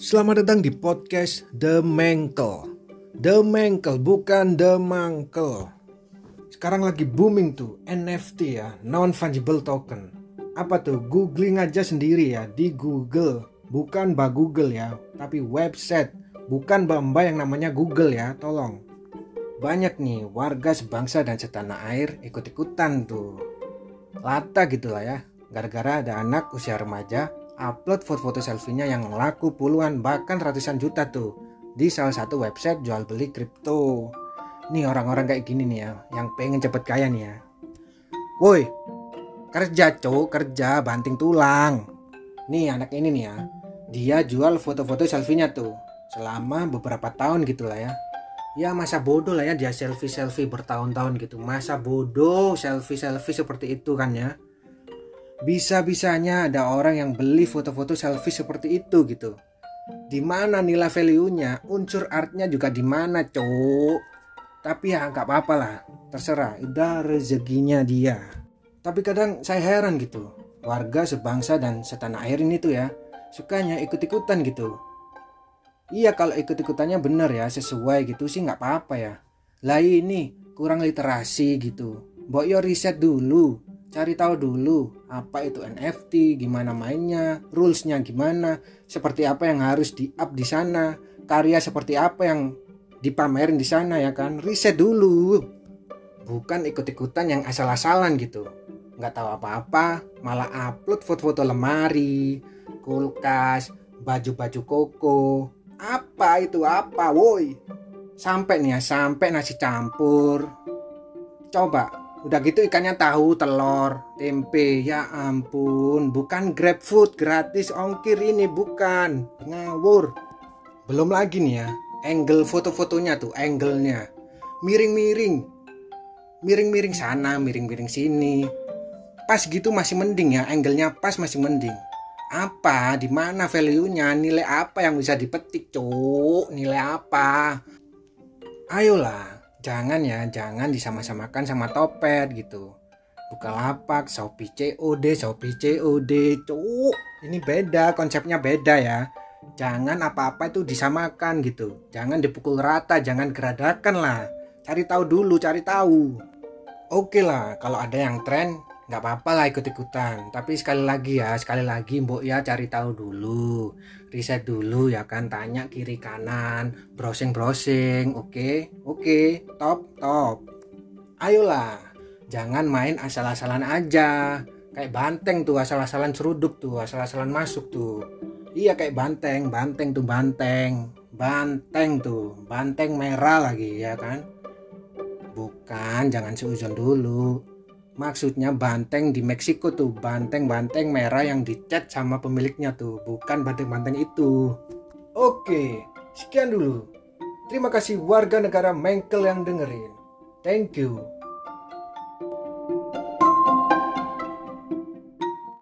Selamat datang di podcast The Mangkel. The Mangkel bukan The Mangkel. Sekarang lagi booming tuh NFT ya, non fungible token. Apa tuh? Googling aja sendiri ya di Google. Bukan mbak Google ya, tapi website. Bukan mbak yang namanya Google ya, tolong. Banyak nih warga sebangsa dan setanah air ikut-ikutan tuh. Lata gitulah ya, gara-gara ada anak usia remaja upload foto-foto selfie-nya yang laku puluhan bahkan ratusan juta tuh di salah satu website jual beli kripto. Nih orang-orang kayak gini nih ya, yang pengen cepet kaya nih ya. Woi, kerja cowok kerja banting tulang. Nih anak ini nih ya, dia jual foto-foto selfie-nya tuh selama beberapa tahun gitu lah ya. Ya masa bodoh lah ya dia selfie-selfie bertahun-tahun gitu. Masa bodoh selfie-selfie seperti itu kan ya bisa-bisanya ada orang yang beli foto-foto selfie seperti itu gitu. Di mana nilai value-nya, unsur artnya juga di mana, cowok. Tapi ya nggak apa-apa lah, terserah, udah rezekinya dia. Tapi kadang saya heran gitu, warga sebangsa dan setanah air ini tuh ya, sukanya ikut-ikutan gitu. Iya kalau ikut-ikutannya bener ya, sesuai gitu sih nggak apa-apa ya. Lah ini kurang literasi gitu. Mbok yo riset dulu, cari tahu dulu apa itu NFT, gimana mainnya, rulesnya gimana, seperti apa yang harus di up di sana, karya seperti apa yang dipamerin di sana ya kan, riset dulu, bukan ikut-ikutan yang asal-asalan gitu, nggak tahu apa-apa, malah upload foto-foto lemari, kulkas, baju-baju koko, apa itu apa, woi, sampai nih ya, sampai nasi campur, coba Udah gitu ikannya tahu, telur, tempe. Ya ampun, bukan grab food gratis ongkir ini bukan. Ngawur. Belum lagi nih ya, angle foto-fotonya tuh, angle-nya. Miring-miring. Miring-miring sana, miring-miring sini. Pas gitu masih mending ya, angle-nya pas masih mending. Apa, di mana value-nya, nilai apa yang bisa dipetik, cuk? Nilai apa? Ayolah, jangan ya jangan disama-samakan sama topet gitu Bukalapak, Shopee COD, Shopee COD, cuk. Ini beda, konsepnya beda ya. Jangan apa-apa itu disamakan gitu. Jangan dipukul rata, jangan geradakan lah. Cari tahu dulu, cari tahu. Oke lah, kalau ada yang tren, nggak apa-apa lah ikut-ikutan. Tapi sekali lagi ya sekali lagi mbok ya cari tahu dulu. Riset dulu ya kan tanya kiri kanan browsing browsing oke? Okay? oke okay. top top. Ayolah jangan main asal-asalan aja. Kayak banteng tuh asal-asalan seruduk tuh asal-asalan masuk tuh. Iya kayak banteng banteng tuh banteng. Banteng tuh banteng merah lagi ya kan? Bukan jangan seuzon dulu maksudnya banteng di Meksiko tuh banteng-banteng merah yang dicat sama pemiliknya tuh bukan banteng-banteng itu. Oke sekian dulu. Terima kasih warga negara Mengkel yang dengerin. Thank you